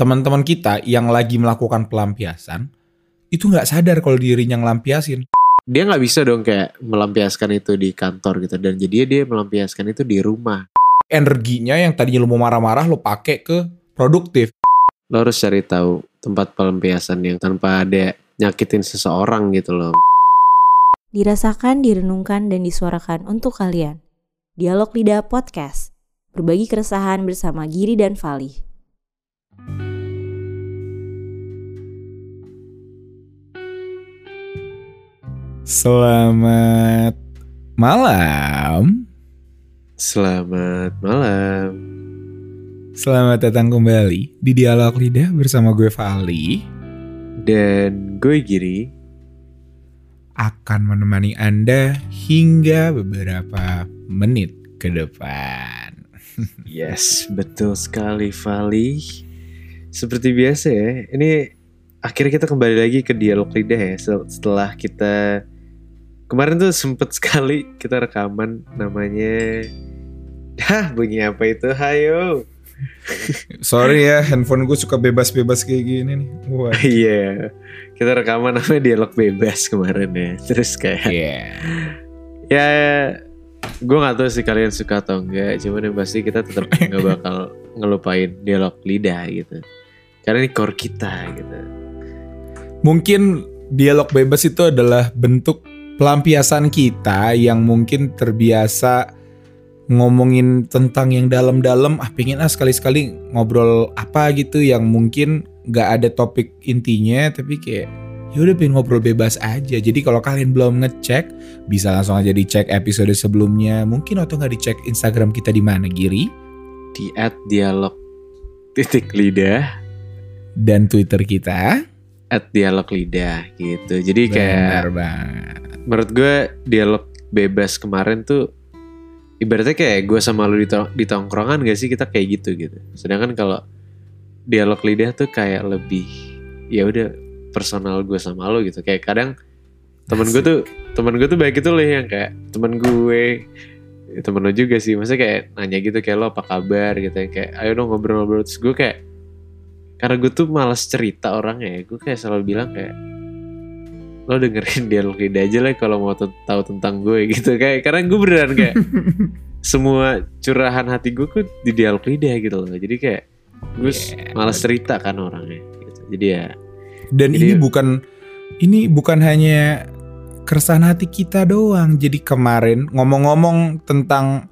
teman-teman kita yang lagi melakukan pelampiasan itu nggak sadar kalau dirinya ngelampiasin. Dia nggak bisa dong kayak melampiaskan itu di kantor gitu dan jadi dia melampiaskan itu di rumah. Energinya yang tadinya lu mau marah-marah lu pakai ke produktif. Lo harus cari tahu tempat pelampiasan yang tanpa ada nyakitin seseorang gitu loh. Dirasakan, direnungkan, dan disuarakan untuk kalian. Dialog Lidah Podcast. Berbagi keresahan bersama Giri dan Fali. Selamat malam. Selamat malam. Selamat datang kembali di Dialog Lidah bersama gue Fali. Dan gue Giri. Akan menemani Anda hingga beberapa menit ke depan. Yes, betul sekali Fali. Seperti biasa ya, ini akhirnya kita kembali lagi ke Dialog Lidah ya setelah kita kemarin tuh sempet sekali kita rekaman namanya Hah bunyi apa itu? Hayo. Sorry ya handphone gue suka bebas-bebas kayak gini nih. Wah Iya. Yeah. Kita rekaman namanya dialog bebas kemarin ya. Terus kayak yeah. Ya Gue gak tahu sih kalian suka atau enggak. Cuman yang pasti kita tetap gak bakal ngelupain dialog lidah gitu. Karena ini core kita gitu. Mungkin dialog bebas itu adalah bentuk pelampiasan kita yang mungkin terbiasa ngomongin tentang yang dalam-dalam ah pengen ah sekali-sekali ngobrol apa gitu yang mungkin gak ada topik intinya tapi kayak ya udah pengen ngobrol bebas aja. Jadi kalau kalian belum ngecek bisa langsung aja dicek episode sebelumnya. Mungkin atau nggak dicek Instagram kita di mana Giri? Di dialog titik lidah. Dan Twitter kita at dialog lidah gitu. Jadi kayak Benar banget. menurut gue dialog bebas kemarin tuh ibaratnya kayak gue sama lu di, di tongkrongan gak sih kita kayak gitu gitu. Sedangkan kalau dialog lidah tuh kayak lebih ya udah personal gue sama lo gitu. Kayak kadang temen gue tuh temen gue tuh baik itu loh yang kayak temen gue ya temen lo juga sih. Maksudnya kayak nanya gitu kayak lo apa kabar? gitu yang kayak ayo dong ngobrol-ngobrol. Terus gue kayak karena gue tuh malas cerita orangnya ya. Gue kayak selalu bilang kayak lo dengerin dialog lidah aja lah kalau mau tahu tentang gue gitu. Kayak karena gue beneran kayak semua curahan hati gue tuh di dialog lidah gitu loh. Jadi kayak gue yeah, malas cerita kan orangnya gitu. Jadi ya dan jadi, ini bukan ini bukan hanya keresahan hati kita doang. Jadi kemarin ngomong-ngomong tentang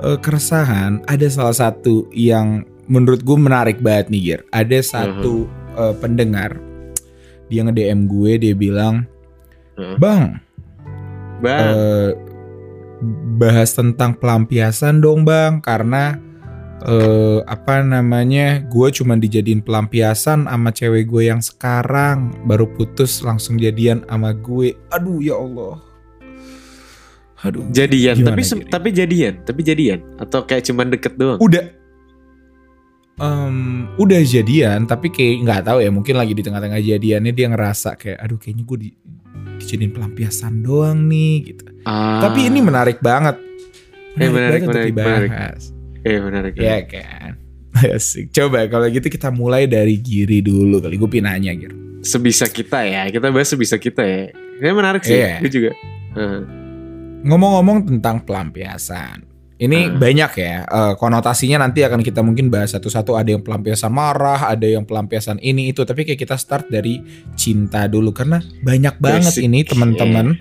uh, keresahan ada salah satu yang menurut gue menarik banget nih Gir ada satu uh -huh. uh, pendengar dia nge DM gue dia bilang huh? bang bang. uh, bahas tentang pelampiasan dong bang karena uh, apa namanya gue cuma dijadiin pelampiasan sama cewek gue yang sekarang baru putus langsung jadian sama gue. Aduh ya Allah. Aduh. Jadian tapi tapi jadian tapi jadian atau kayak cuman deket doang? Udah um, udah jadian tapi kayak nggak tahu ya mungkin lagi di tengah-tengah jadiannya dia ngerasa kayak aduh kayaknya gue di, dijadiin pelampiasan doang nih gitu. Ah. Tapi ini menarik banget. Menarik, eh, menarik banget menarik, untuk dibahas. Eh menarik. Ya kan. Asik. Coba kalau gitu kita mulai dari Giri dulu kali. Gue pinanya Gir. Sebisa kita ya. Kita bahas sebisa kita ya. Ini menarik sih. Yeah. Gue juga. Ngomong-ngomong tentang pelampiasan. Ini hmm. banyak ya uh, konotasinya nanti akan kita mungkin bahas satu-satu. Ada yang pelampiasan marah, ada yang pelampiasan ini itu. Tapi kayak kita start dari cinta dulu. Karena banyak banget Basic. ini teman-teman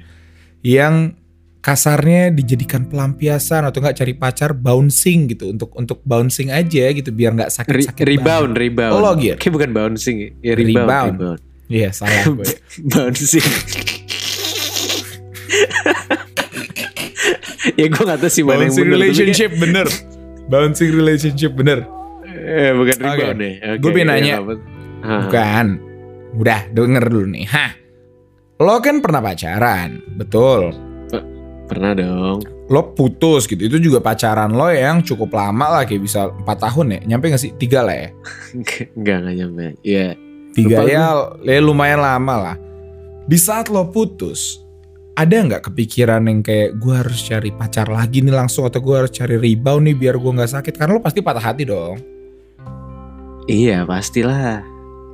yeah. yang kasarnya dijadikan pelampiasan atau enggak cari pacar bouncing gitu. Untuk untuk bouncing aja gitu biar nggak sakit-sakit Re rebound banget. rebound oh gitu kayak bukan bouncing ya. Rebound iya yeah, salah gue bouncing ya gue gak tau sih mana yang bener relationship kayak... bener. Bouncing relationship bener. Eh bukan okay. rebound nih okay, gue pengen nanya. ya, bukan. Udah denger dulu nih. Hah lo kan pernah pacaran betul? Pernah dong. Lo putus gitu. Itu juga pacaran lo yang cukup lama lah kayak bisa empat tahun ya. Nyampe gak sih? Tiga lah ya. Enggak enggak nyampe. Ya tiga ya, ya lumayan lama lah. Di saat lo putus ada nggak kepikiran yang kayak gue harus cari pacar lagi nih langsung atau gue harus cari rebound nih biar gue nggak sakit karena lo pasti patah hati dong Iya pastilah.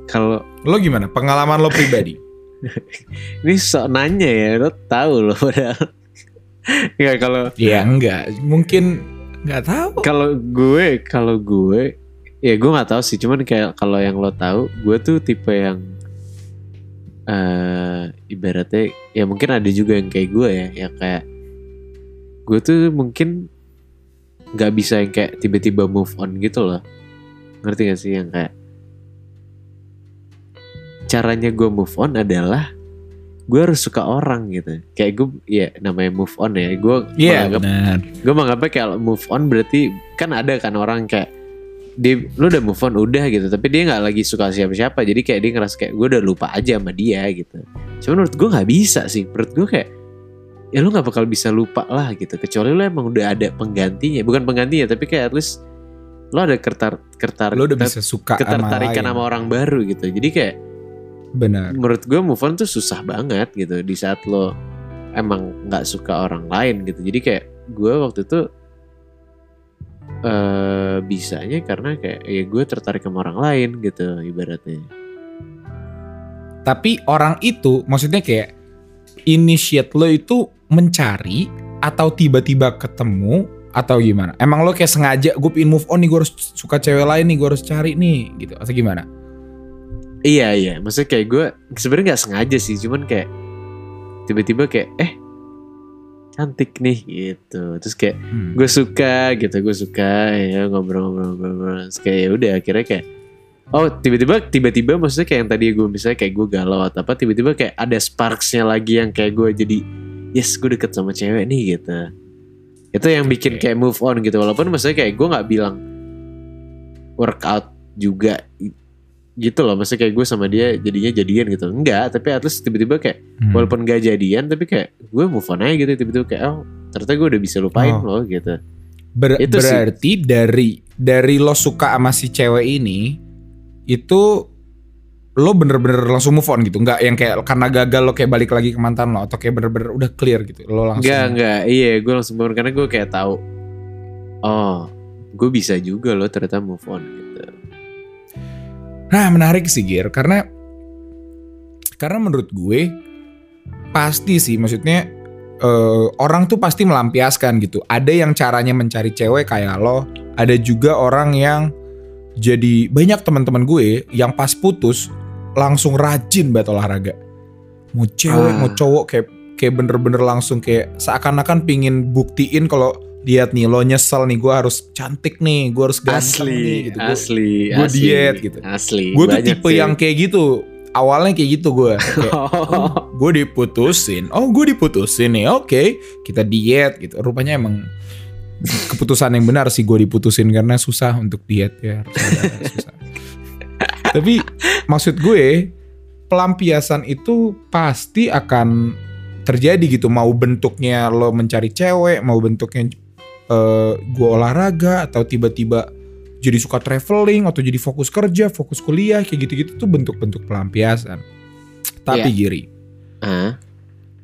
Kalau Lo gimana? Pengalaman lo pribadi? ini sok nanya ya, lo tahu lo padahal. Enggak kalau ya enggak, mungkin nggak tahu. kalau gue kalau gue ya gue nggak tahu sih cuman kayak kalau yang lo tahu gue tuh tipe yang eh ibaratnya ya mungkin ada juga yang kayak gue ya yang kayak gue tuh mungkin nggak bisa yang kayak tiba-tiba move on gitu loh. Ngerti gak sih yang kayak caranya gue move on adalah gue harus suka orang gitu. Kayak gue ya namanya move on ya gue Iya menganggap gue menganggapnya kayak move on berarti kan ada kan orang kayak dia lu udah move on udah gitu. Tapi dia nggak lagi suka siapa-siapa. Jadi kayak dia ngerasa kayak gue udah lupa aja sama dia gitu. Cuman menurut gue nggak bisa sih. Menurut gue kayak ya lu nggak bakal bisa lupa lah gitu. Kecuali lu emang udah ada penggantinya. Bukan penggantinya tapi kayak at least lu ada kertar kertar Lo udah bisa suka sama ketertarikan lain. sama orang baru gitu. Jadi kayak Benar. menurut gue move on tuh susah banget gitu. Di saat lo emang nggak suka orang lain gitu. Jadi kayak gue waktu itu eh bisanya karena kayak ya gue tertarik sama orang lain gitu ibaratnya Tapi orang itu maksudnya kayak initiate lo itu mencari atau tiba-tiba ketemu atau gimana? Emang lo kayak sengaja gue pin move on nih gue harus suka cewek lain nih gue harus cari nih gitu atau gimana? iya iya maksudnya kayak gue sebenarnya nggak sengaja sih cuman kayak tiba-tiba kayak eh cantik nih gitu. Terus kayak Hmm. gue suka gitu. Gue suka ya ngobrol-ngobrol terus kayak ya udah akhirnya kayak oh tiba-tiba tiba-tiba maksudnya kayak yang tadi gue misalnya kayak gue galau atau apa tiba-tiba kayak ada sparksnya lagi yang kayak gue jadi yes gue deket sama cewek nih gitu. Itu yang bikin kayak move on gitu. Walaupun maksudnya kayak gue nggak bilang workout juga gitu loh maksudnya kayak gue sama dia jadinya jadian gitu enggak tapi at least tiba-tiba kayak Hmm. walaupun gak jadian tapi kayak gue move on aja gitu tiba-tiba kayak oh ternyata gue udah bisa lupain Oh. loh gitu Ber- Itu sih. berarti dari dari lo suka sama si cewek ini itu lo bener-bener langsung move on gitu nggak yang kayak karena gagal lo kayak balik lagi ke mantan lo atau kayak bener-bener udah clear gitu lo langsung Enggak, enggak. Iya, gue langsung bangun karena gue kayak tahu. Oh, gue bisa juga loh ternyata move on gitu. Nah menarik sih Gir karena karena menurut gue pasti sih maksudnya eh, orang tuh pasti melampiaskan gitu. Ada yang caranya mencari cewek kayak lo, ada juga orang yang jadi banyak teman-teman gue yang pas putus langsung rajin banget olahraga. Mau cewek Ah. mau cowok kayak kayak bener-bener langsung kayak seakan-akan pingin buktiin kalau lihat nih lo nyesel nih gue harus cantik nih gue harus ganteng nih gitu Gua- asli, asli, diet gitu. Asli. gue tuh tipe sih. yang kayak gitu awalnya kayak gitu gue gue diputusin oh gue diputusin nih oke kita diet gitu rupanya emang keputusan yang benar sih gue diputusin karena susah untuk diet ya susah. tapi maksud gue pelampiasan itu pasti akan terjadi gitu mau bentuknya lo mencari cewek mau bentuknya eh, gue olahraga atau tiba-tiba jadi suka traveling atau jadi fokus kerja, fokus kuliah kayak gitu-gitu tuh bentuk-bentuk pelampiasan. Tapi Giri, Ah,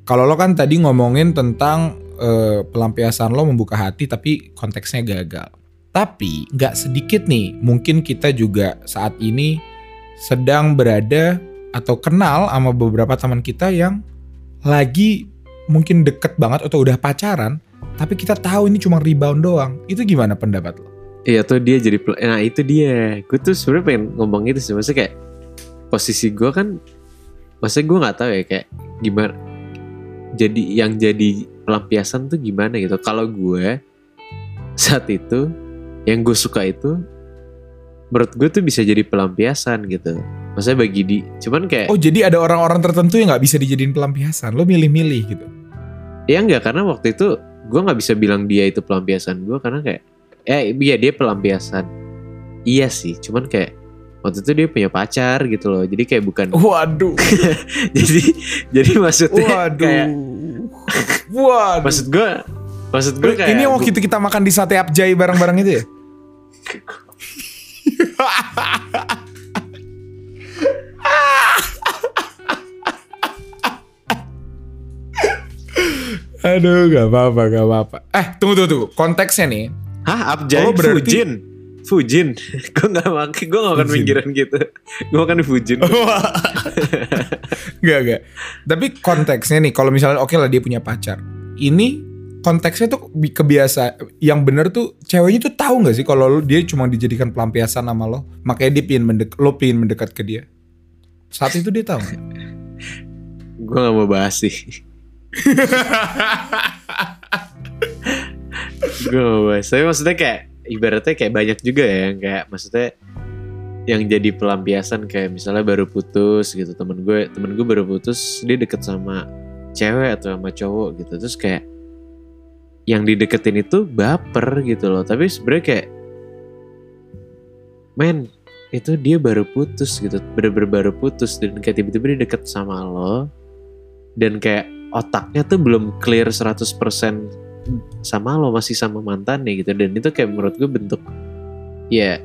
kalau lo kan tadi ngomongin tentang eh, pelampiasan lo membuka hati tapi konteksnya gagal. Tapi nggak sedikit nih, mungkin kita juga saat ini sedang berada atau kenal sama beberapa teman kita yang lagi mungkin deket banget atau udah pacaran, tapi kita tahu ini cuma rebound doang. Itu gimana pendapat lo? iya tuh dia jadi nah itu dia. Gue tuh sebenarnya pengen ngomong itu sih. Maksudnya kayak posisi gue kan, maksudnya gue nggak tahu ya kayak gimana. Jadi yang jadi pelampiasan tuh gimana gitu. Kalau gue saat itu yang gue suka itu menurut gue tuh bisa jadi pelampiasan gitu. Maksudnya bagi di, cuman kayak Oh jadi ada orang-orang tertentu yang nggak bisa dijadiin pelampiasan. Lo milih-milih gitu. Ya enggak karena waktu itu gue nggak bisa bilang dia itu pelampiasan gue karena kayak eh iya dia pelampiasan iya sih cuman kayak waktu itu dia punya pacar gitu loh jadi kayak bukan Waduh, jadi jadi maksudnya waduh, kayak waduh. maksud gue maksud gue kayak ini waktu itu kita makan di sate Abjay bareng-bareng itu ya? Aduh, gak apa-apa, gak apa-apa. Eh, tunggu, tunggu, tunggu. Konteksnya nih, hah Abjay Oh, berarti- Fujin Fujin. gue nggak makan, gue gak akan mikirin gitu. Gue makan Fujin. Gak gak. Tapi konteksnya nih, kalau misalnya oke lah dia punya pacar, ini konteksnya tuh bi- kebiasa. Yang bener tuh ceweknya tuh tahu nggak sih kalau dia cuma dijadikan pelampiasan sama lo, makanya dia pingin mendek, lo pingin mendekat ke dia. Saat itu dia tahu. nggak? gue gak mau bahas sih. Gue. Tapi maksudnya kayak ibaratnya kayak banyak juga ya yang kayak maksudnya yang jadi pelampiasan kayak misalnya baru putus gitu. Temen gue temen gue baru putus dia deket sama cewek atau sama cowok gitu. Terus kayak yang dideketin itu baper gitu loh. Tapi sebenarnya kayak men itu dia baru putus gitu. Bener-bener baru putus. Dan kayak tiba-tiba dia deket sama lo. Dan kayak otaknya tuh belum clear 100% sama lo masih sama mantannya gitu dan itu kayak menurut gue bentuk ya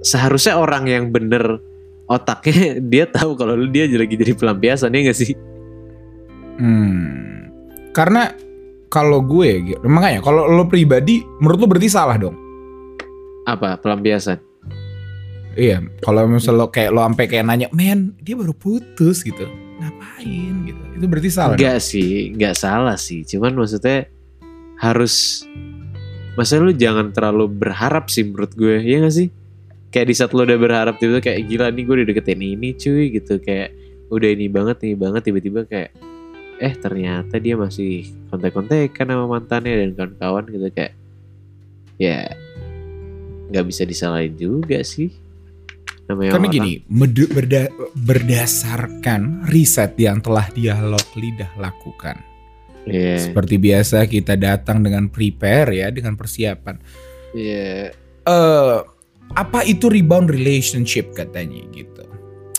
seharusnya orang yang bener otaknya dia tahu kalau lu dia lagi jadi pelampiasan ya gak sih Hmm. Karena kalau gue, gitu, makanya kalau lo pribadi, menurut lo berarti salah dong. apa pelampiasan Iya, kalau misalnya lo kayak lo sampai kayak nanya, men dia baru putus gitu, ngapain gitu? Itu berarti salah. dong. Enggak sih, enggak salah sih. Cuman maksudnya harus maksudnya lu jangan terlalu berharap sih menurut gue. Iya gak sih? Kayak di saat lu udah berharap tiba-tiba kayak gila nih gue udah deketin ini cuy gitu kayak udah ini banget ini banget tiba-tiba kayak eh ternyata dia masih kontek-kontekan sama mantannya dan kawan-kawan gitu kayak ya nggak bisa disalahin juga sih namanya Karena orang. gini, berda- berdasarkan riset yang telah dialog lidah lakukan. Iya, Seperti biasa kita datang dengan prepare ya, dengan persiapan. iya. eh apa itu rebound relationship katanya gitu.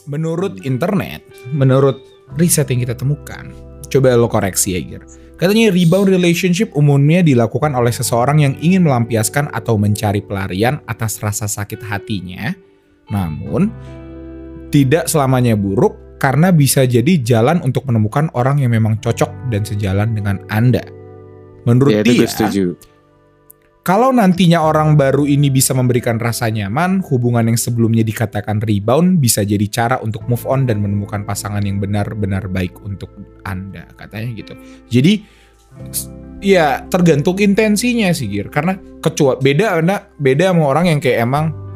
Menurut internet, menurut riset yang kita temukan, coba lo koreksi ya Gir. Katanya rebound relationship umumnya dilakukan oleh seseorang yang ingin melampiaskan atau mencari pelarian atas rasa sakit hatinya. Namun, tidak selamanya buruk karena bisa jadi jalan untuk menemukan orang yang memang cocok dan sejalan dengan Anda. Menurut Ya, dia, setuju. kalau nantinya orang baru ini bisa memberikan rasa nyaman, hubungan yang sebelumnya dikatakan rebound bisa jadi cara untuk move on dan menemukan pasangan yang benar-benar baik untuk Anda, katanya gitu. Jadi ya tergantung intensinya sih Gir, karena kecuali beda beda sama orang yang kayak emang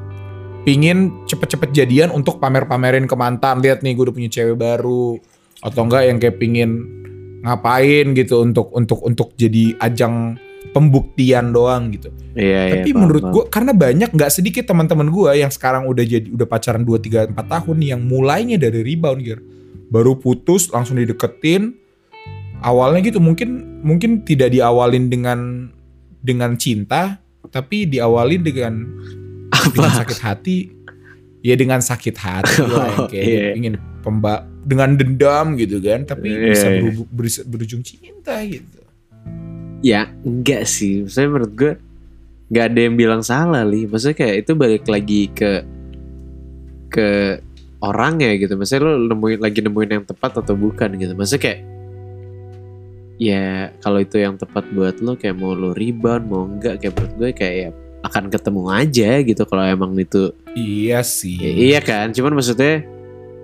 pingin cepet-cepet jadian untuk pamer-pamerin ke mantan, lihat nih gue udah punya cewek baru atau enggak yang kayak pingin ngapain gitu untuk untuk untuk jadi ajang pembuktian doang gitu. Iya, Tapi iya, menurut gue karena banyak nggak sedikit teman-teman gue yang sekarang udah jadi udah pacaran 2 3 4 tahun yang mulainya dari rebound gitu. Baru putus langsung dideketin. Awalnya gitu mungkin mungkin tidak diawalin dengan dengan cinta tapi diawalin dengan dengan sakit hati. Ya dengan sakit hati lah yang kayak Oh, dia iya. ingin pemba dengan dendam gitu kan tapi Iya, bisa berubu- beris- berujung cinta gitu. Ya enggak sih Maksudnya menurut gue Gak ada yang bilang salah li Maksudnya kayak itu balik lagi ke Ke orangnya gitu Maksudnya lo nemuin, lagi nemuin yang tepat atau bukan gitu Maksudnya kayak Ya kalau itu yang tepat buat lo Kayak mau lo rebound Mau enggak Kayak menurut gue kayak ya akan ketemu aja gitu Kalau emang itu. Iya sih. ya, Iya kan? Cuman maksudnya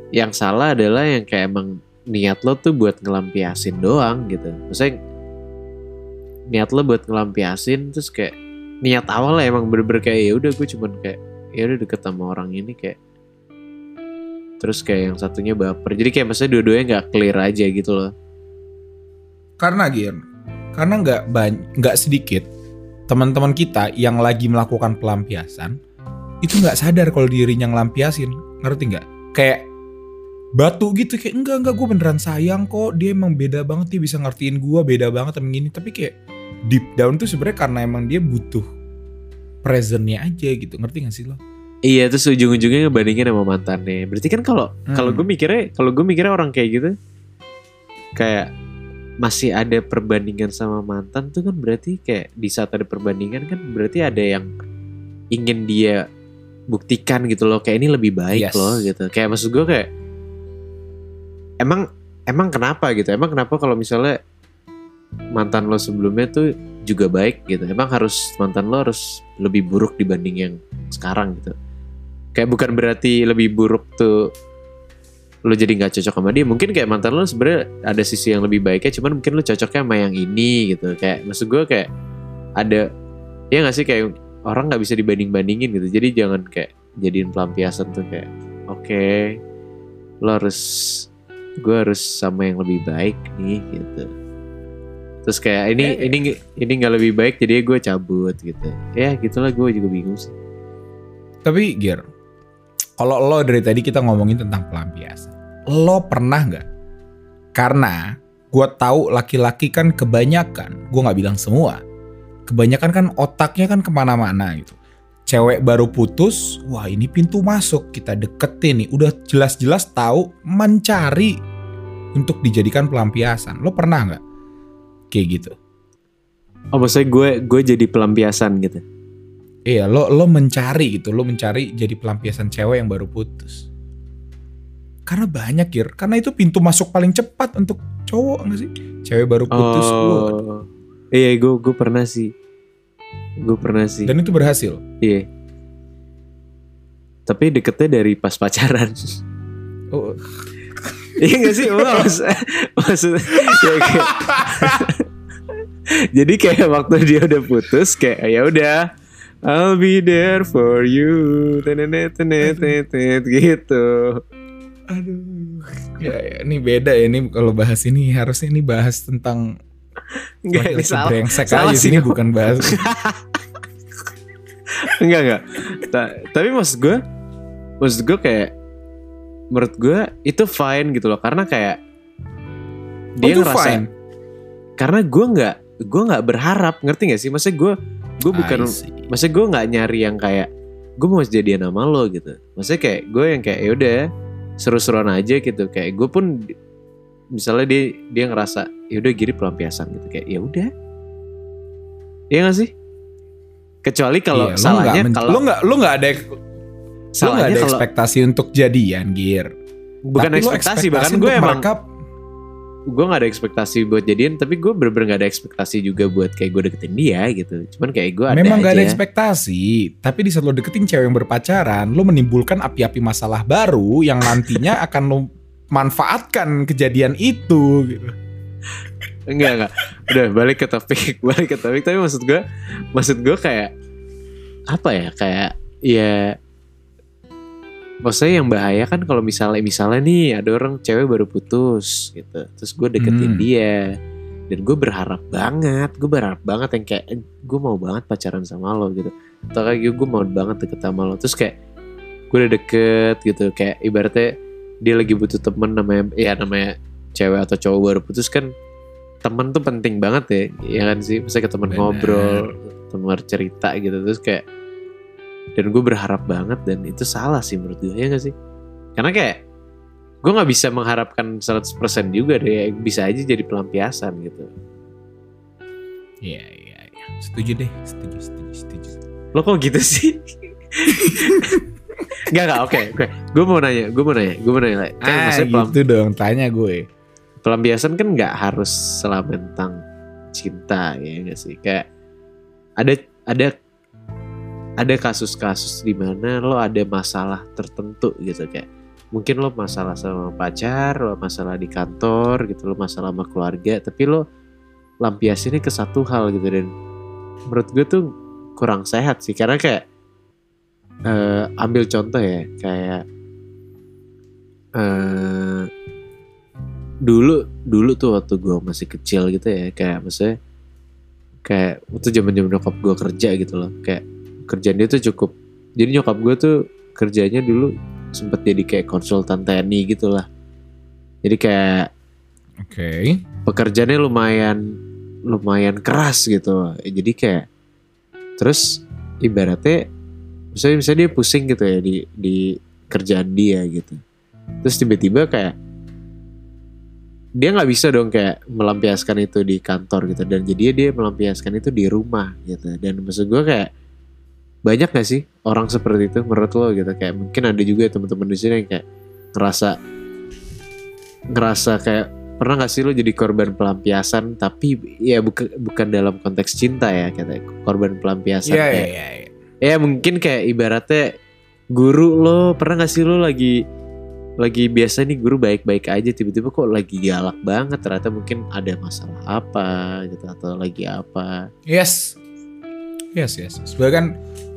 Yang salah adalah yang kayak emang Niat lo tuh buat ngelampiasin doang gitu. Maksudnya niat lo buat ngelampiasin terus kayak niat awal emang bener-bener kayak ya udah gue cuman kayak ya udah deket sama orang ini kayak terus kayak yang satunya baper. Jadi kayak maksudnya dua-duanya nggak clear aja gitu loh. Karena Gir, karena nggak banyak, nggak sedikit teman-teman kita yang lagi melakukan pelampiasan itu nggak sadar kalau dirinya ngelampiasin, ngerti nggak? Kayak batu gitu kayak enggak enggak gue beneran sayang kok dia emang beda banget dia bisa ngertiin gue beda banget sama gini tapi kayak deep down tuh sebenarnya karena emang dia butuh presentnya aja gitu ngerti gak sih lo? iya terus ujung-ujungnya ngebandingin sama mantannya berarti kan kalau kalau Hmm. gue mikirnya kalau gue mikirnya orang kayak gitu kayak masih ada perbandingan sama mantan tuh kan berarti kayak di saat ada perbandingan kan berarti ada yang ingin dia buktikan gitu loh kayak ini lebih baik Yes. loh gitu. Kayak maksud gue kayak emang emang kenapa gitu? Emang kenapa kalau misalnya mantan lo sebelumnya tuh juga baik gitu? Emang harus mantan lo harus lebih buruk dibanding yang sekarang gitu? Kayak bukan berarti lebih buruk tuh lo jadi nggak cocok sama dia mungkin kayak mantan lo sebenarnya ada sisi yang lebih baiknya cuman mungkin lo cocoknya sama yang ini gitu. Kayak maksud gue kayak ada ya nggak sih kayak orang nggak bisa dibanding bandingin gitu. Jadi jangan kayak jadiin pelampiasan tuh kayak oke lo harus gue harus sama yang lebih baik nih gitu. Terus kayak ini Eh. ini ini nggak lebih baik jadi gue cabut gitu. Ya gitulah gue juga bingung sih. Tapi Gir, kalau lo dari tadi kita ngomongin tentang pelampiasan, lo pernah nggak? Karena gue tahu laki-laki kan kebanyakan, gue nggak bilang semua, kebanyakan kan otaknya kan ke mana-mana gitu. Cewek baru putus, wah ini pintu masuk kita deketin nih, udah jelas-jelas tahu mencari untuk dijadikan pelampiasan. Lo pernah nggak kayak gitu? oh maksudnya gue gue jadi pelampiasan gitu Iya, lo lo mencari gitu, lo mencari jadi pelampiasan cewek yang baru putus. Karena banyak Kir, karena itu pintu masuk paling cepat untuk cowok nggak sih? Cewek baru putus, oh. iya gue gue pernah sih. Gue pernah sih. Dan itu berhasil. iya. Tapi deketnya dari pas pacaran. Oh, Iya gak sih? Maksud, maksud ya, kayak- Jadi kayak waktu dia udah putus kayak ya udah I'll be there for you. Tenet tenet tenet gitu. Aduh, ya, ya, ini beda ya ini kalau bahas ini harusnya ini bahas tentang Enggak ini salah. brengsek salah aja sih, sini bukan bahas. Enggak enggak. Ta- tapi maksud gue maksud gue kayak menurut gue itu fine gitu loh karena kayak Oh, dia ngerasa fine. karena gue nggak gue nggak berharap ngerti gak sih maksudnya gue gue bukan maksudnya gue nggak nyari yang kayak gue mau jadian sama lo gitu maksudnya kayak gue yang kayak yaudah seru-seruan aja gitu. Kayak gue pun misalnya dia dia ngerasa yaudah gini pelampiasan gitu. Kayak ya udah. Iya gak sih? Kecuali kalau Iya, salahnya kalau lo nggak lo nggak ada lo nggak ada kalau ekspektasi untuk jadian, Gir. bukan Tapi lo ekspektasi bahkan gue emang merekap gue nggak ada ekspektasi buat jadian tapi gue bener-bener nggak ada ekspektasi juga buat kayak gue deketin dia gitu cuman kayak gue ada Memang aja gak ada ekspektasi, tapi di saat lo deketin cewek yang berpacaran, lo menimbulkan api-api masalah baru yang nantinya akan lo manfaatkan kejadian itu. Gitu. Enggak enggak. Udah balik ke topik, balik ke topik. Tapi maksud gue, maksud gue kayak apa ya? Kayak ya maksudnya yang bahaya kan kalau misalnya misalnya nih ada orang cewek baru putus gitu. Terus gue deketin Hmm. dia dan gue berharap banget, gue berharap banget yang kayak gue mau banget pacaran sama lo gitu. Atau kayak gue mau banget deket sama lo. Terus kayak gue udah deket gitu kayak ibaratnya dia lagi butuh temen namanya ya namanya cewek atau cowok baru putus kan temen tuh penting banget ya ya kan sih misalnya ke temen Bener. ngobrol temen cerita gitu terus kayak dan gue berharap banget dan itu salah sih menurut gue ya gak sih? Karena kayak gue nggak bisa mengharapkan 100% juga deh bisa aja jadi pelampiasan gitu. Iya, iya, iya. Setuju deh, setuju, setuju, setuju. lo kok gitu sih? Enggak enggak oke oke. Gue mau nanya gue mau nanya gue mau nanya. Kan Ah, maksudnya pelam- gitu dong, tanya gue. pelampiasan kan nggak harus selama tentang cinta ya nggak sih? Kayak ada ada ada kasus-kasus di mana lo ada masalah tertentu gitu kayak mungkin lo masalah sama pacar lo masalah di kantor gitu lo masalah sama keluarga tapi lo lampiasinnya ke satu hal gitu dan menurut gue tuh kurang sehat sih karena kayak eh, ambil contoh ya kayak eh dulu dulu tuh waktu gue masih kecil gitu ya kayak maksudnya kayak waktu zaman zaman nyokap gue kerja gitu loh kayak kerjaan dia tuh cukup jadi nyokap gue tuh kerjanya dulu sempet jadi kayak konsultan TNI gitu lah jadi kayak Oke. pekerjaannya lumayan lumayan keras gitu. Jadi kayak terus ibaratnya misalnya misalnya dia pusing gitu ya di di kerjaan dia gitu. Terus tiba-tiba kayak dia nggak bisa dong kayak melampiaskan itu di kantor gitu. Dan jadi dia melampiaskan itu di rumah gitu. Dan maksud gue kayak banyak gak sih orang seperti itu menurut lo gitu kayak mungkin ada juga ya teman-teman di sini yang kayak ngerasa ngerasa kayak pernah gak sih lo jadi korban pelampiasan tapi ya bukan bukan dalam konteks cinta ya katanya korban pelampiasan iya kayak iya. iya. ya mungkin kayak ibaratnya guru lo pernah gak sih lo lagi lagi biasa nih guru baik-baik aja tiba-tiba kok lagi galak banget ternyata mungkin ada masalah apa gitu atau lagi apa Yes. Yes, yes. Sebenarnya kan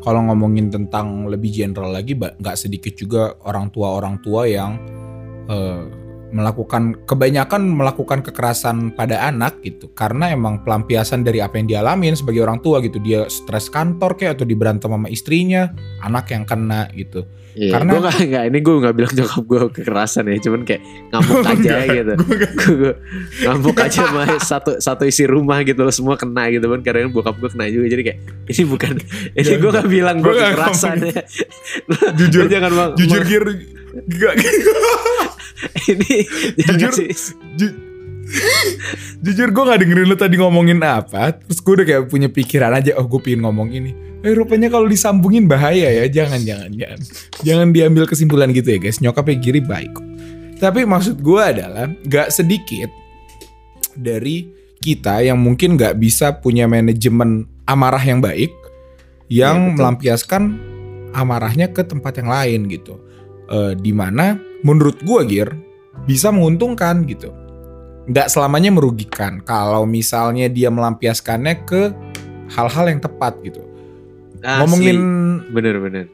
kalau ngomongin tentang lebih general lagi nggak sedikit juga orang tua orang tua yang eh, melakukan kebanyakan melakukan kekerasan pada anak gitu karena emang pelampiasan dari apa yang dialamin sebagai orang tua gitu dia stres kantor kayak atau diberantem sama istrinya anak yang kena gitu Iya, Karena- gue gak, nggak ini gue gak bilang nyokap gue kekerasan ya, cuman kayak ngamuk aja gitu. Gue ngamuk aja sama satu satu isi rumah gitu loh semua kena gitu kan. Kadang bokap gue kena juga jadi kayak ini bukan ini gue gak bilang gue nggak kekerasan ya. Jujur- jangan bang, jujur gir gak ini Jujur. Ju- Jujur gue gak dengerin lu tadi ngomongin apa Terus gue udah kayak punya pikiran aja Oh gue pengen ngomong ini Eh rupanya kalau disambungin bahaya ya Jangan jangan jangan Jangan diambil kesimpulan gitu ya guys Nyokapnya Giri baik. Tapi maksud gue adalah Gak sedikit Dari kita yang mungkin gak bisa punya manajemen amarah yang baik Yang betul. melampiaskan amarahnya ke tempat yang lain gitu Eh Di mana menurut gue Gir Bisa menguntungkan gitu nggak selamanya merugikan kalau misalnya dia melampiaskannya ke hal-hal yang tepat gitu. Ngomongin bener-bener.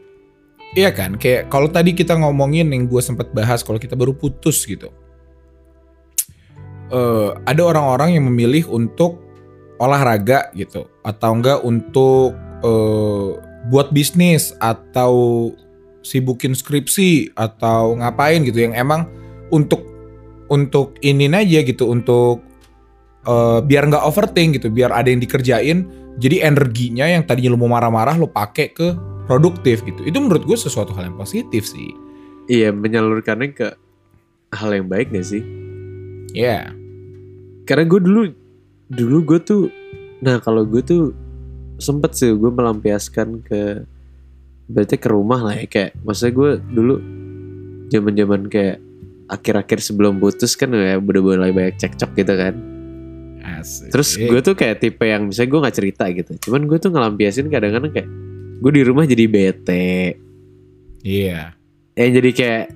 iya kan kayak kalau tadi kita ngomongin yang gue sempat bahas kalau kita baru putus gitu. Eh ada orang-orang yang memilih untuk olahraga gitu atau enggak untuk eh, buat bisnis atau sibukin skripsi atau ngapain gitu yang emang untuk untuk ini aja gitu untuk eh, biar nggak overthink gitu biar ada yang dikerjain jadi energinya yang tadinya lu mau marah-marah lu pakai ke produktif gitu. Itu menurut gue sesuatu hal yang positif sih. Iya menyalurkannya ke hal yang baik gak sih? ya Karena gue dulu dulu gue tuh, nah kalau gue tuh sempet sih gue melampiaskan ke berarti ke rumah lah ya kayak maksudnya gue dulu zaman-zaman kayak akhir-akhir sebelum putus kan ya udah mulai banyak cekcok gitu kan. asik. Terus gue tuh kayak tipe yang misalnya gue nggak cerita gitu. Cuman gue tuh ngelampiasin kadang-kadang kayak gue di rumah jadi bete. iya Ya jadi kayak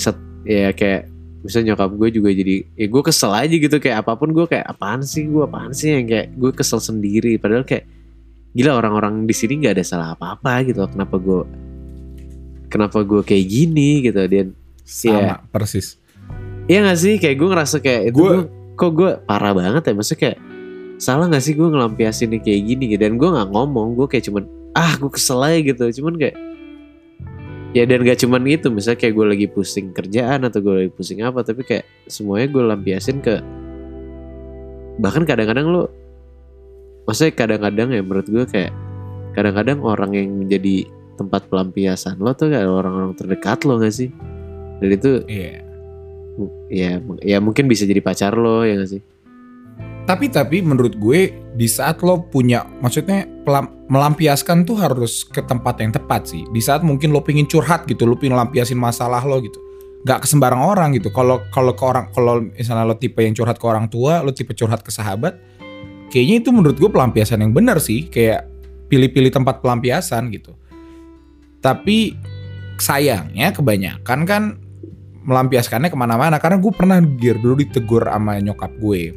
set, ya kayak misalnya nyokap gue juga jadi ya gue kesel aja gitu kayak apa pun gue kayak apaan sih gue apaan sih yang kayak gue kesel sendiri padahal kayak gila orang-orang di sini nggak ada salah apa-apa gitu. Kenapa gue kenapa gue kayak gini gitu dan sama Iya. persis. Iya gak sih? Kayak gue ngerasa kayak itu Gua- gua- kok gue parah banget ya? Maksudnya kayak salah gak sih gue ngelampiasin kayak gini gitu? Dan gue nggak ngomong gue kayak cuman ah gue kesel aja gitu. Cuman kayak ya dan gak cuman itu misalnya kayak gue lagi pusing kerjaan atau gue lagi pusing apa tapi kayak semuanya gue lampiasin ke bahkan kadang-kadang lo maksudnya kadang-kadang ya menurut gue kayak kadang-kadang orang yang menjadi tempat pelampiasan lo tuh kayak orang-orang terdekat lo gak sih dan itu iya ya ya mungkin bisa jadi pacar lo ya gak sih Tapi tapi menurut gue di saat lo punya maksudnya pelam- melampiaskan tuh harus ke tempat yang tepat sih. Di saat mungkin lo pingin curhat gitu, lo pingin lampiasin masalah lo gitu. Gak ke sembarang orang gitu. Kalau kalau ke orang kalau misalnya lo tipe yang curhat ke orang tua, lo tipe curhat ke sahabat, kayaknya itu menurut gue pelampiasan yang benar sih. Kayak pilih-pilih tempat pelampiasan gitu. Tapi sayangnya kebanyakan kan melampiaskannya ke mana-mana karena gue pernah gear dulu ditegur sama nyokap gue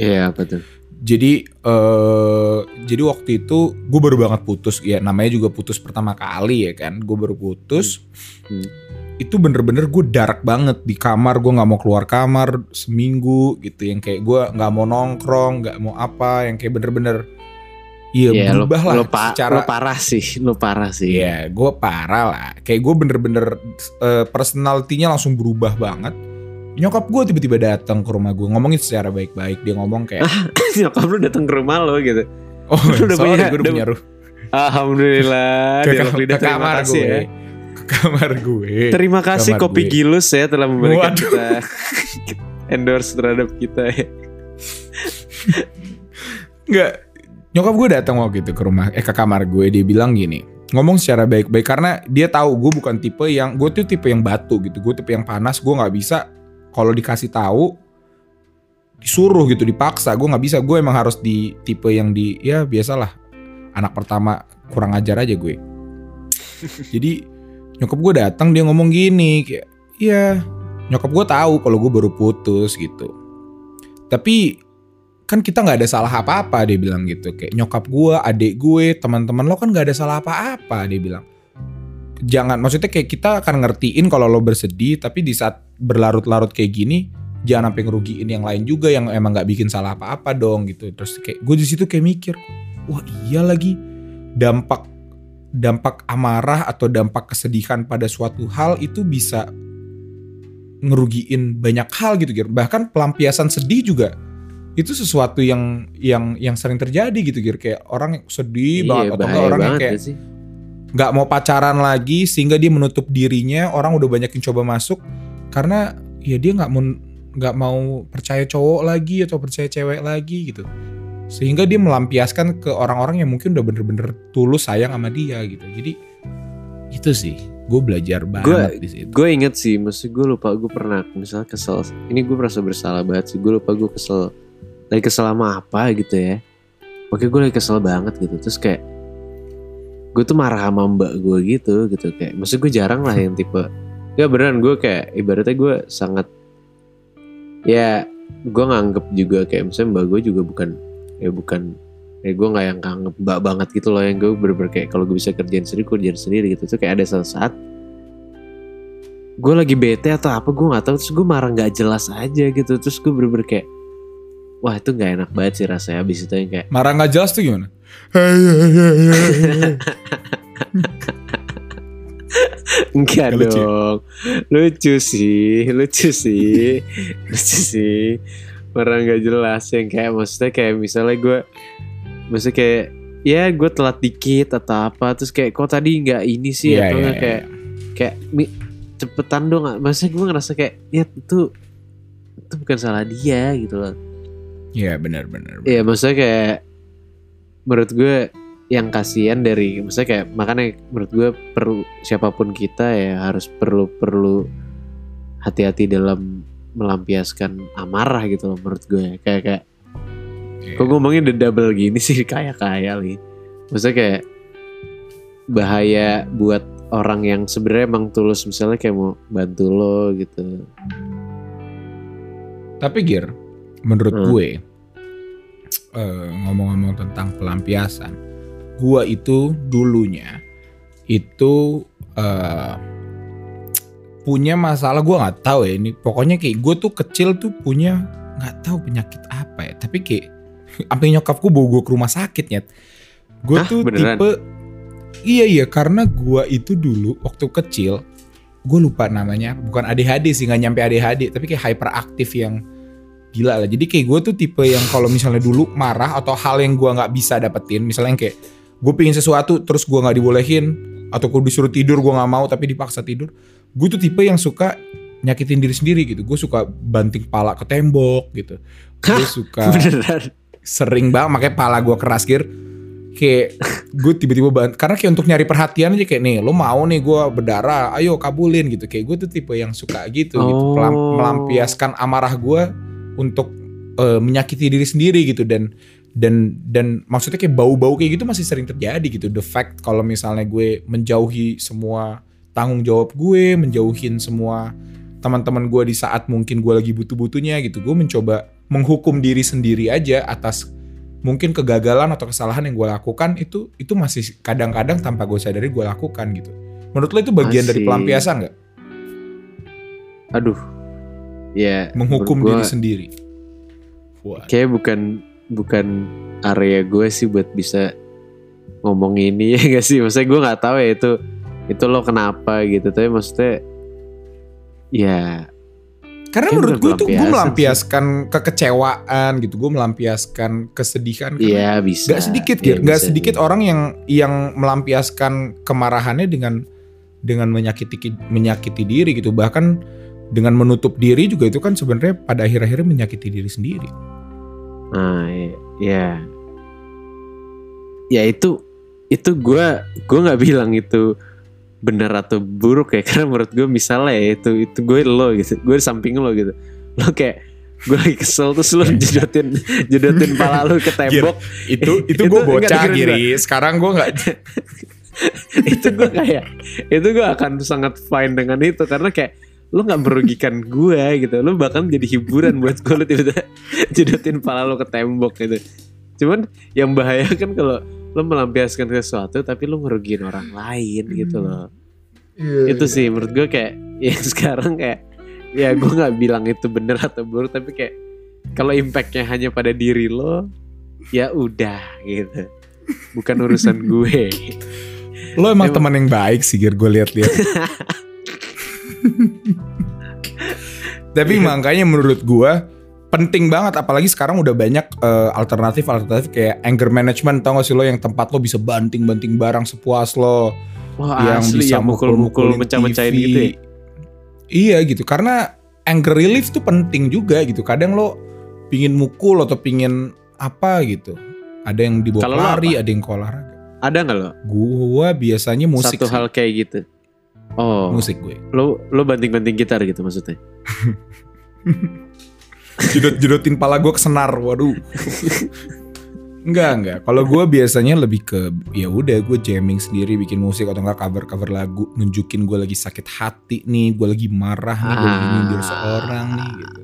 iya betul jadi eh jadi waktu itu gue baru banget putus ya namanya juga putus pertama kali ya kan gue baru putus Hmm. Itu bener-bener gue dark banget di kamar gue nggak mau keluar kamar seminggu gitu yang kayak gue nggak mau nongkrong nggak mau apa yang kayak bener-bener iya Iya, lo, berubah lah lo, pa- secara lo parah sih lo parah sih Iya, gue parah lah. Kayak gue bener-bener eh, personalitinya langsung berubah banget. Nyokap gue tiba-tiba datang ke rumah gue ngomongin secara baik-baik. Dia ngomong kayak, nyokap lu datang ke rumah lo gitu oh udah sorry, punya- gue udah punya ruh alhamdulillah ke, lidah ke terima kamar gue. ya Ke kamar gue. terima kasih Kamar kopi gue. gilus ya telah memberikan Waduh. kita endorse terhadap kita ya Enggak. Nyokap gue datang waktu itu ke rumah, eh ke kamar gue. Dia bilang gini, ngomong secara baik-baik karena dia tahu gue bukan tipe yang gue tuh tipe yang batu gitu. Gue tipe yang panas. Gue nggak bisa kalau dikasih tahu disuruh gitu dipaksa gue nggak bisa gue emang harus di tipe yang di ya biasalah anak pertama kurang ajar aja gue jadi nyokap gue datang dia ngomong gini kayak iya nyokap gue tahu kalau gue baru putus gitu. Tapi kan kita nggak ada salah apa-apa dia bilang gitu. Kayak nyokap gue adik gue teman-teman lo kan nggak ada salah apa-apa dia bilang. Jangan maksudnya kayak kita akan ngertiin kalau lo bersedih tapi di saat berlarut-larut kayak gini jangan sampai ngerugiin yang lain juga yang emang nggak bikin salah apa-apa dong gitu. Terus kayak gue di situ kayak mikir wah iya lagi dampak dampak amarah atau dampak kesedihan pada suatu hal itu bisa ngerugiin banyak hal gitu Gir. Bahkan pelampiasan sedih juga itu sesuatu yang yang yang sering terjadi gitu Gir. Kayak orang yang sedih Iya, banget atau enggak orang yang kayak nggak mau pacaran lagi sehingga dia menutup dirinya orang udah banyak yang coba masuk karena ya dia nggak mau nggak mau percaya cowok lagi atau percaya cewek lagi gitu sehingga dia melampiaskan ke orang-orang yang mungkin udah bener-bener tulus sayang sama dia gitu jadi itu sih gue belajar banget di situ Gue inget sih, maksud gue lupa gue pernah misalnya kesel. Ini gue merasa bersalah banget sih. Gue lupa gue kesel. Lagi kesel sama apa gitu ya. Oke gue lagi kesel banget gitu. Terus kayak gue tuh marah sama mbak gue gitu gitu kayak. Maksud gue jarang lah yang tipe. Ya beneran gue kayak ibaratnya gue sangat ya gue nganggep juga kayak misalnya mbak gue juga bukan ya bukan. Ya gue nggak yang nganggep mbak banget gitu loh yang gue bener-bener kayak kalau gue bisa kerjain sendiri gue kerjain sendiri gitu. Tuh kayak ada saat saat gue lagi bete atau apa gue nggak tahu terus gue marah nggak jelas aja gitu. Terus gue bener-bener kayak wah itu nggak enak banget sih rasanya abis itu yang kayak marah nggak jelas tuh gimana? Enggak lucu. dong. Lucu sih lucu sih. Lucu sih marah nggak jelas yang kayak maksudnya kayak misalnya gue maksudnya kayak ya gue telat dikit atau apa terus kayak kok tadi nggak ini sih Iya, atau iya, nggak iya. kayak kayak mi- cepetan dong maksudnya gue ngerasa kayak ya itu itu bukan salah dia gitu loh Iya benar-benar. Iya maksudnya kayak menurut gue yang kasihan dari maksudnya kayak makanya menurut gue perlu siapa pun kita ya harus perlu perlu hati-hati dalam melampiaskan amarah gitu loh menurut gue kayak kayak Iya. kok ngomongin the double gini sih? Kayak kayak nih maksudnya kayak bahaya buat orang yang sebenarnya emang tulus. Misalnya kayak mau bantu lo gitu. Tapi Gir, menurut Hmm. gue eh, ngomong-ngomong tentang pelampiasan, gue itu dulunya itu eh, punya masalah gue nggak tahu ya ini. Pokoknya kayak gue tuh kecil tuh punya nggak tahu penyakit apa ya. Tapi kayak sampai nyokapku bawa gue ke rumah sakit ya. Gue tuh beneran? tipe iya iya karena gue itu dulu waktu kecil gue lupa namanya bukan ADHD sih nggak nyampe ADHD tapi kayak hyperaktif yang gila lah jadi kayak gue tuh tipe yang kalau misalnya dulu marah atau hal yang gue nggak bisa dapetin misalnya yang kayak gue pingin sesuatu terus gue nggak dibolehin atau gue disuruh tidur gue nggak mau tapi dipaksa tidur gue tuh tipe yang suka nyakitin diri sendiri gitu. Gue suka banting pala ke tembok gitu. Gue suka beneran? sering banget makanya pala gue keras gir. Kayak gue tiba-tiba bant karena kayak untuk nyari perhatian aja kayak nih lo mau nih gue berdarah ayo kabulin gitu. Kayak gue tuh tipe yang suka gitu gitu. Oh. Pelam- melampiaskan amarah gue untuk eh, menyakiti diri sendiri gitu. Dan dan dan maksudnya kayak bau-bau kayak gitu masih sering terjadi gitu. The fact kalau misalnya gue menjauhi semua tanggung jawab gue menjauhin semua teman-teman gue di saat mungkin gue lagi butuh-butuhnya gitu. Gue mencoba menghukum diri sendiri aja atas mungkin kegagalan atau kesalahan yang gue lakukan itu itu masih kadang-kadang tanpa gue sadari gue lakukan gitu. Menurut lo itu bagian dari Masih. pelampiasan nggak? Aduh. Ya menghukum menurut diri gua sendiri. Kayak bukan bukan area gue sih buat bisa ngomong ini ya gak sih? Maksudnya gue nggak tahu ya itu itu lo kenapa gitu tapi maksudnya ya Karena menurut gue tuh gue melampiaskan kekecewaan gitu, gue melampiaskan kesedihan. iya bisa Gak sedikit, Iya, Gir. Gak bisa sedikit sih. orang yang yang melampiaskan kemarahannya dengan dengan menyakiti menyakiti diri gitu. Bahkan dengan menutup diri juga itu kan sebenarnya pada akhir-akhirnya menyakiti diri sendiri. nah ya ya itu itu gue gue nggak bilang itu benar atau buruk ya? Karena menurut gue misalnya ya itu itu gue lo gitu gue di samping lo gitu. Lo kayak gue lagi kesel terus lu jedotin jedotin pala lu ke tembok. itu itu Itu gue bocah giri. sekarang gue nggak itu gue kayak itu gue akan sangat fine dengan itu. Karena kayak lu nggak merugikan gue gitu. Lu bahkan jadi hiburan buat gue lu tiba-tiba jedotin pala lu ke tembok gitu. Cuman yang bahaya kan kalau lu melampiaskan sesuatu tapi lu ngerugiin orang lain gitu loh. Itu sih menurut gue kayak ya sekarang kayak ya gue nggak bilang itu bener atau buruk tapi kayak kalau impactnya hanya pada diri lo ya udah gitu. Bukan urusan gue. Lo emang Emang- teman yang baik sih gir gue lihat-lihat. Tapi Iya. makanya menurut gue penting banget apalagi sekarang udah banyak eh, alternatif alternatif kayak anger management tau gak sih lo yang tempat lo bisa banting-banting barang sepuas lo wah yang asli bisa ya mukul-mukul mukul-mukulin mecah-mecahin TV. gitu ya Iya gitu karena anger relief tuh penting juga gitu. Kadang lo pingin mukul atau pingin apa gitu. Ada yang dibawa Kalau lo lari, ada yang olahraga. ada nggak lo Gua biasanya musik satu sih. hal kayak gitu oh musik gue. lo lo banting-banting gitar gitu maksudnya Jedot-jedotin pala gue ke senar. Waduh. enggak, enggak. Kalau gue biasanya lebih ke ya udah gue jamming sendiri bikin musik atau enggak cover-cover lagu nunjukin gue lagi sakit hati nih, gue lagi marah nih, gue lagi nyindir seorang nih gitu.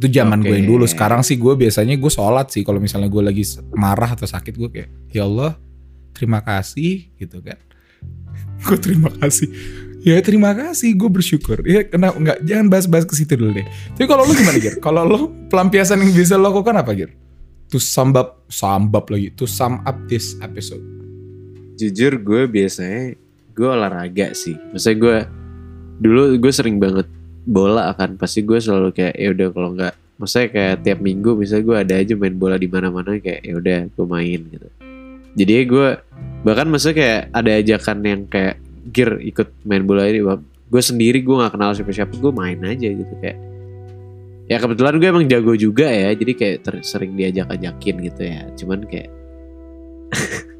Itu zaman gue yang dulu. Sekarang sih gue biasanya gue sholat sih kalau misalnya gue lagi marah atau sakit gue kayak ya Allah terima kasih gitu kan. gue terima kasih. Ya terima kasih, gue bersyukur. Ya kenapa nggak jangan bahas-bahas ke situ dulu deh. Tapi kalau lu gimana Gir? Kalau lu pelampiasan yang bisa lo lakukan apa Gir? To sum up, sambap lagi. To sum up this episode. jujur gue biasanya gue olahraga sih maksudnya gue dulu gue sering banget bola akan pasti gue selalu kayak ya udah kalau nggak maksudnya kayak tiap minggu misalnya gue ada aja main bola di mana-mana kayak ya udah gue main gitu jadi gue bahkan maksudnya kayak ada ajakan yang kayak gear ikut main bola ini Bang. gue sendiri gue nggak kenal siapa-siapa gue main aja gitu kayak ya kebetulan gue emang jago juga ya jadi kayak ter- sering diajak-ajakin gitu ya cuman kayak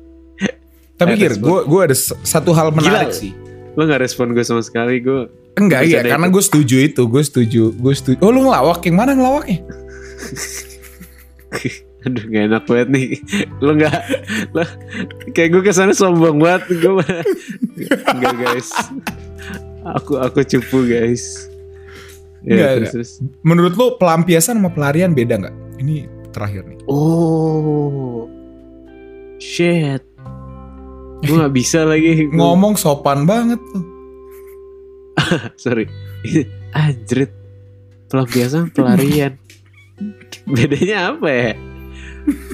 Tapi Gir, respon. gue gue ada satu hal menarik Gila. sih. lo nggak respon gue sama sekali gue Enggak ya, Bercanda karena gue setuju itu, gue setuju, gue setuju. Oh lu ngelawak, yang mana ngelawaknya? Aduh gak enak banget nih. Lo gak lo, Kayak gue ke sana sombong banget. Gue Enggak guys. Aku aku cupu guys. Ya, terus, enggak. terus. Menurut lo pelampiasan sama pelarian beda nggak? Ini terakhir nih. Oh. Shit. Gue gak bisa lagi. Ngomong sopan banget tuh. Sorry. Anjrit. Pelampiasan pelarian. Bedanya apa ya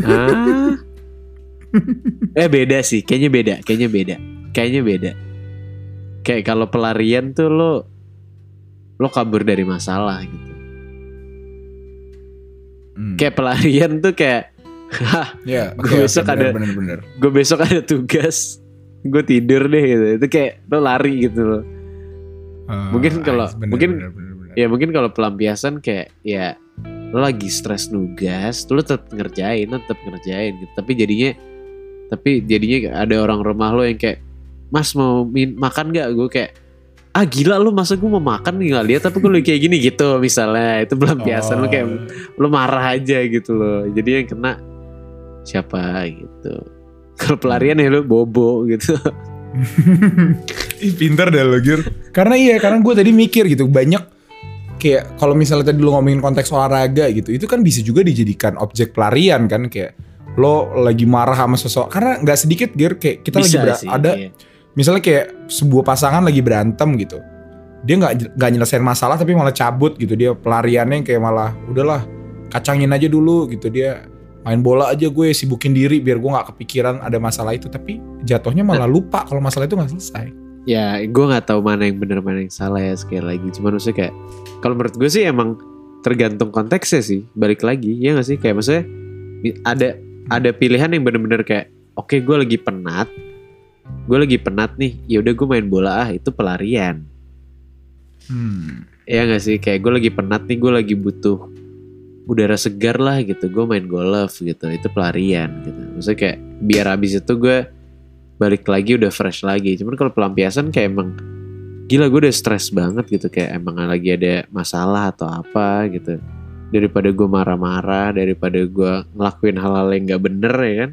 ah. Eh beda sih. Kayaknya beda Kayaknya beda. Kayaknya beda. Kayak kalau pelarian tuh lo Lo kabur dari masalah gitu. Hmm. Kayak pelarian tuh kayak Hah Ya, Gua besok ada- bener-bener. gue besok ada tugas Gue tidur deh gitu. Itu kayak lo lari gitu loh. Mungkin kalau- mungkin- Ya mungkin kalau pelampiasan kayak ya lo lagi stres nugas, lo tetap ngerjain, lo tetap ngerjain gitu. Tapi jadinya tapi jadinya ada orang rumah lo yang kayak Mas mau min makan gak? Gue kayak ah gila lo masa gue mau makan nih nggak lihat tapi gue kayak gini gitu misalnya. Itu pelampiasan lo kayak lo marah aja gitu loh jadi yang kena siapa gitu. Kalau pelarian ya lo bobo gitu. Ih pinter deh lo Gir. Karena iya karena gue tadi mikir gitu Banyak kayak kalau misalnya tadi lo ngomongin konteks olahraga gitu Itu kan bisa juga dijadikan objek pelarian kan Kayak lo lagi marah sama sosok Karena nggak sedikit Gir Kayak kita lagi bisa ber- sih ada iya. Misalnya kayak sebuah pasangan lagi berantem gitu Dia nggak nggak nyelesain masalah tapi malah cabut gitu Dia pelariannya kayak malah udahlah kacangin aja dulu gitu Dia main bola aja gue sibukin diri biar gue nggak kepikiran ada masalah itu tapi jatuhnya malah lupa kalau masalah itu nggak selesai ya gue nggak tahu mana yang benar mana yang salah ya sekali lagi. Cuman maksudnya kayak kalau menurut gue sih emang tergantung konteksnya sih balik lagi ya nggak sih? Kayak maksudnya ada ada pilihan yang bener-bener kayak oke gue lagi penat gue lagi penat nih ya udah gue main bola ah itu pelarian. Hmm. ya nggak sih? Kayak gue lagi penat nih gue lagi butuh udara segar lah gitu. Gue main golf gitu. Itu pelarian gitu. Maksudnya kayak biar abis itu gue balik lagi udah fresh lagi cuman kalau pelampiasan kayak emang gila gue udah stres banget gitu kayak emang lagi ada masalah atau apa gitu daripada gue marah-marah daripada gue ngelakuin hal-hal yang nggak bener ya kan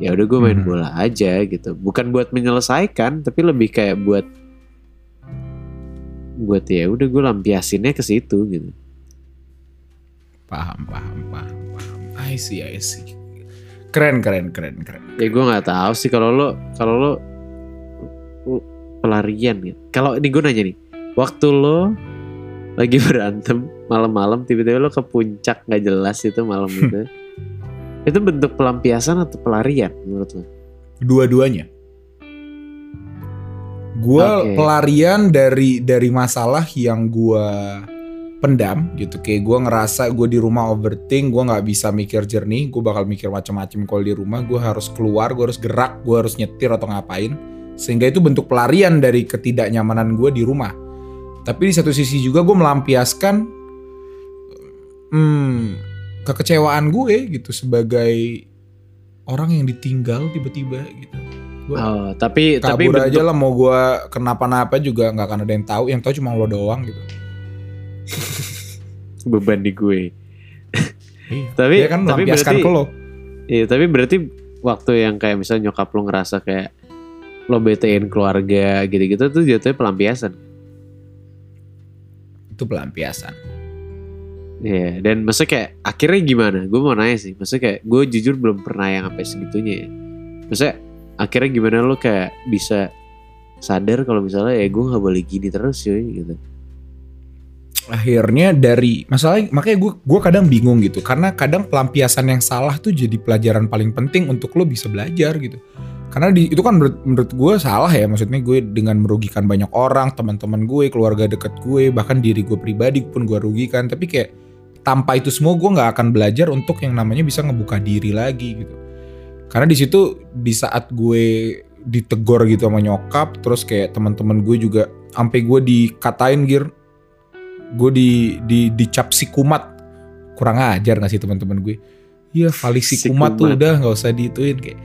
ya udah gue main Mhm. bola aja gitu bukan buat menyelesaikan tapi lebih kayak buat buat ya udah gue lampiasinnya ke situ gitu Paham, paham, paham, paham. I see, I see. Keren, keren, keren, keren. ya gue nggak tahu sih kalau lo kalau lo pelarian gitu kalau ini gue nanya nih waktu lo lagi berantem malam-malam tiba-tiba lo ke puncak nggak jelas itu malam itu itu bentuk pelampiasan atau pelarian menurut lo Dua-duanya. Gua Oke. pelarian dari dari masalah yang gua pendam gitu. Kayak gua ngerasa gue di rumah overthink, gua nggak bisa mikir jernih, gue bakal mikir macam-macam kalau di rumah. Gue harus keluar, gue harus gerak, gue harus nyetir atau ngapain. Sehingga itu bentuk pelarian dari ketidaknyamanan gue di rumah. Tapi di satu sisi juga gue melampiaskan hmm, kekecewaan gue gitu sebagai orang yang ditinggal tiba-tiba gitu. Gua oh tapi tapi kabur bentuk aja lah mau gue kenapa-napa juga nggak akan ada yang tahu. Yang tahu cuma lo doang gitu. beban di gue Iya. tapi Dia kan tapi berarti ke lo. iya tapi berarti waktu yang kayak misalnya nyokap lo ngerasa kayak lo betein keluarga gitu-gitu tuh jatuhnya pelampiasan Itu pelampiasan. Iya, dan maksudnya kayak akhirnya gimana? Gue mau nanya sih, maksudnya kayak gue jujur belum pernah yang sampai segitunya ya. Maksudnya akhirnya gimana lo kayak bisa sadar kalau misalnya ya gue nggak boleh gini terus cuy gitu. Akhirnya dari masalah makanya gue gue kadang bingung gitu. Karena kadang pelampiasan yang salah tuh jadi pelajaran paling penting untuk lo bisa belajar gitu. Karena di, itu kan menurut, menurut gue salah ya. Maksudnya gue dengan merugikan banyak orang teman-teman gue keluarga deket gue bahkan diri gue pribadi pun gue rugikan. Tapi kayak tanpa itu semua gue nggak akan belajar untuk yang namanya bisa ngebuka diri lagi gitu. Karena di situ di saat gue ditegor gitu sama nyokap terus kayak teman-teman gue juga sampai gue dikatain gir gue di di dicap si kumat. Kurang ajar gak sih teman-teman gue? Iya kali si Si kumat tuh kumat. udah nggak usah diituin kayak.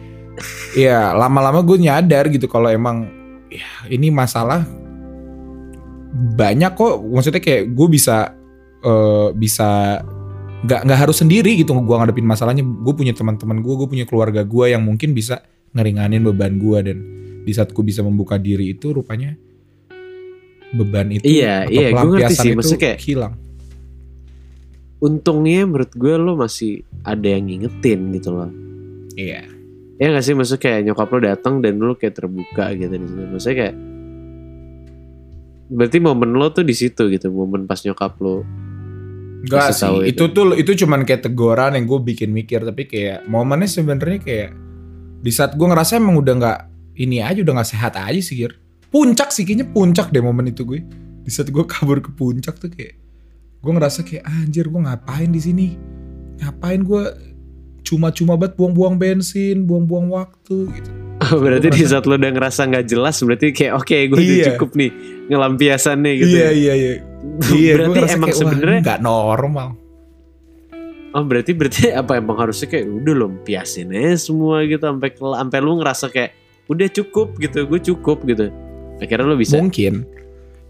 Iya lama-lama gue nyadar gitu kalau emang ya ini masalah banyak kok. Maksudnya kayak gue bisa eh, bisa nggak nggak harus sendiri gitu gue ngadepin masalahnya. Gue punya teman-teman gue gue punya keluarga gue yang mungkin bisa ngeringanin beban gue dan di saat gue bisa membuka diri itu rupanya beban itu Iya, atau iya, gua ngerti sih, itu maksudnya kayak- hilang Untungnya menurut gue lo masih ada yang ngingetin gitu loh. iya Ya gak sih maksudnya kayak nyokap lo datang dan lo kayak terbuka gitu di situ. Maksudnya kayak berarti momen lo tuh di situ gitu, momen pas nyokap lo Enggak sih, itu. itu. tuh itu cuman kayak teguran yang gue bikin mikir tapi kayak momennya sebenarnya kayak di saat gue ngerasa emang udah nggak ini aja udah nggak sehat aja sih Gir. Puncak sih kayaknya puncak deh momen itu gue. Di saat gue kabur ke puncak tuh kayak gue ngerasa kayak anjir gue ngapain di sini? Ngapain gue cuma-cuma banget buang-buang bensin, buang-buang waktu gitu. berarti di saat lo udah ngerasa nggak jelas berarti kayak oke gue udah Iya. cukup nih ngelampiasannya gitu. Iya iya iya. Iya, gue berarti emang sebenarnya nggak normal. Oh berarti berarti apa emang harusnya kayak udah lo piasin aja semua gitu sampai sampai lu ngerasa kayak udah cukup gitu gue cukup gitu akhirnya lo bisa Mungkin.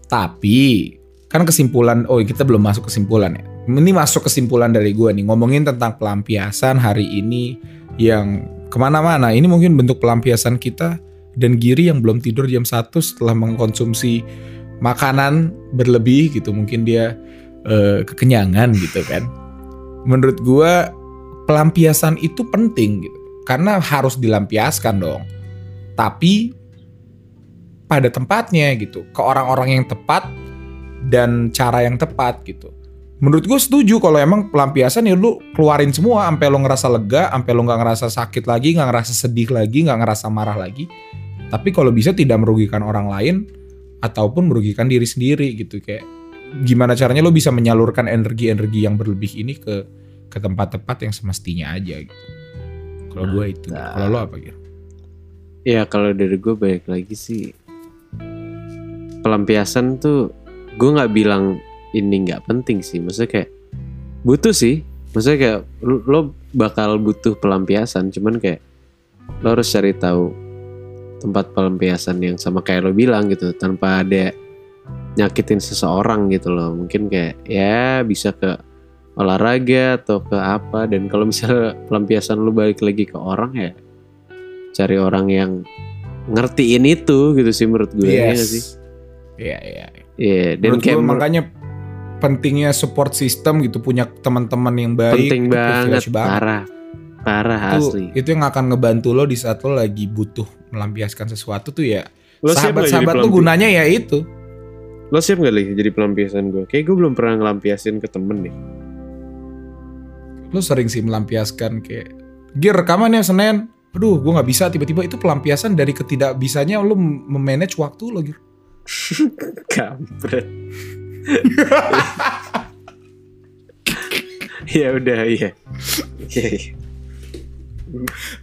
Tapi kan kesimpulan, oh kita belum masuk kesimpulan ya. Ini masuk kesimpulan dari gue nih ngomongin tentang pelampiasan hari ini yang ke mana-mana. Ini mungkin bentuk pelampiasan kita dan Giri yang belum tidur jam 1 setelah mengkonsumsi makanan berlebih gitu. Mungkin dia eh, kekenyangan gitu kan. Menurut gue pelampiasan itu penting gitu. Karena harus dilampiaskan dong. Tapi pada tempatnya gitu ke orang-orang yang tepat dan cara yang tepat gitu. Menurut gue setuju kalau emang pelampiasan ya lu keluarin semua sampai lo ngerasa lega sampai lo nggak ngerasa sakit lagi nggak ngerasa sedih lagi nggak ngerasa marah lagi. Tapi kalau bisa tidak merugikan orang lain ataupun merugikan diri sendiri gitu kayak gimana caranya lo bisa menyalurkan energi-energi yang berlebih ini ke ke tempat-tempat yang semestinya aja gitu. Kalau gue itu. Kalau lo apa gitu ya kalau dari gue baik lagi sih pelampiasan tuh gue nggak bilang ini nggak penting sih. Maksudnya kayak butuh sih. Maksudnya kayak lo, lo bakal butuh pelampiasan cuman kayak lo harus cari tahu tempat pelampiasan yang sama kayak lo bilang gitu tanpa ada nyakitin seseorang gitu loh. Mungkin kayak ya bisa ke olahraga atau ke apa. Dan kalau misalnya pelampiasan lu balik lagi ke orang ya cari orang yang ngertiin itu gitu sih menurut gue ya nggak sih Iya, iya. Iya dan Menurut kayak makanya pentingnya support system gitu punya teman-teman yang baik penting banget banget. parah parah itu asli itu yang akan ngebantu lo di saat lo lagi butuh melampiaskan sesuatu tuh ya sahabat-sahabat pelampi- gunanya ya itu Lo siap gak Li jadi pelampiasan gue? Kayak gue belum pernah ngelampiasin ke temen nih. lo sering sih melampiaskan kayak Gir rekaman ya Senin aduh gue nggak bisa tiba-tiba itu pelampiasan dari ketidakbisanya lo memanage waktu lo Gir Kampret. ya udah iya. Iya, iya.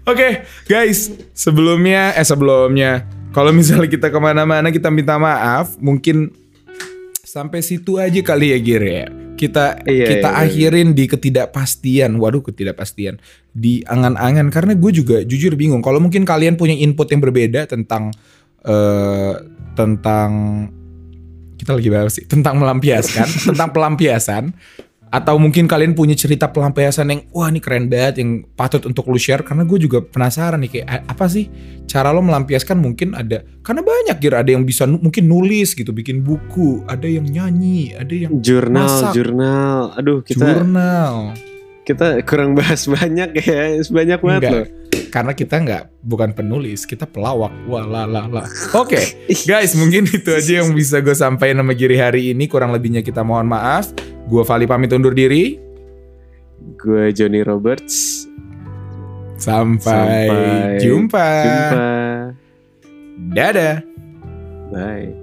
Oke, guys, sebelumnya eh sebelumnya, kalau misalnya kita ke mana-mana kita minta maaf, mungkin sampai situ aja kali ya Gir ya. Kita Iya, kita iya, iya. akhirin di ketidakpastian. Waduh, ketidakpastian di angan-angan karena gue juga jujur bingung. Kalau mungkin kalian punya input yang berbeda tentang eh tentang kita lagi bahas sih tentang melampiaskan, tentang pelampiasan atau mungkin kalian punya cerita pelampiasan yang wah ini keren banget yang patut untuk lu share karena gue juga penasaran nih kayak apa sih cara lo melampiaskan mungkin ada karena banyak kira ada yang bisa mungkin nulis gitu bikin buku ada yang nyanyi ada yang Jurnal, Masak. jurnal. Aduh kita jurnal kita kurang bahas banyak ya. Banyak banget Enggak. loh. Karena kita nggak bukan penulis kita pelawak. Lah oke guys mungkin itu aja yang bisa gue sampaikan sama Giri hari ini. Kurang lebihnya kita mohon maaf. Gue Vali pamit undur diri. Gue Johnny Roberts. sampai, Sampai jumpa. Jumpa. dadah. Bye.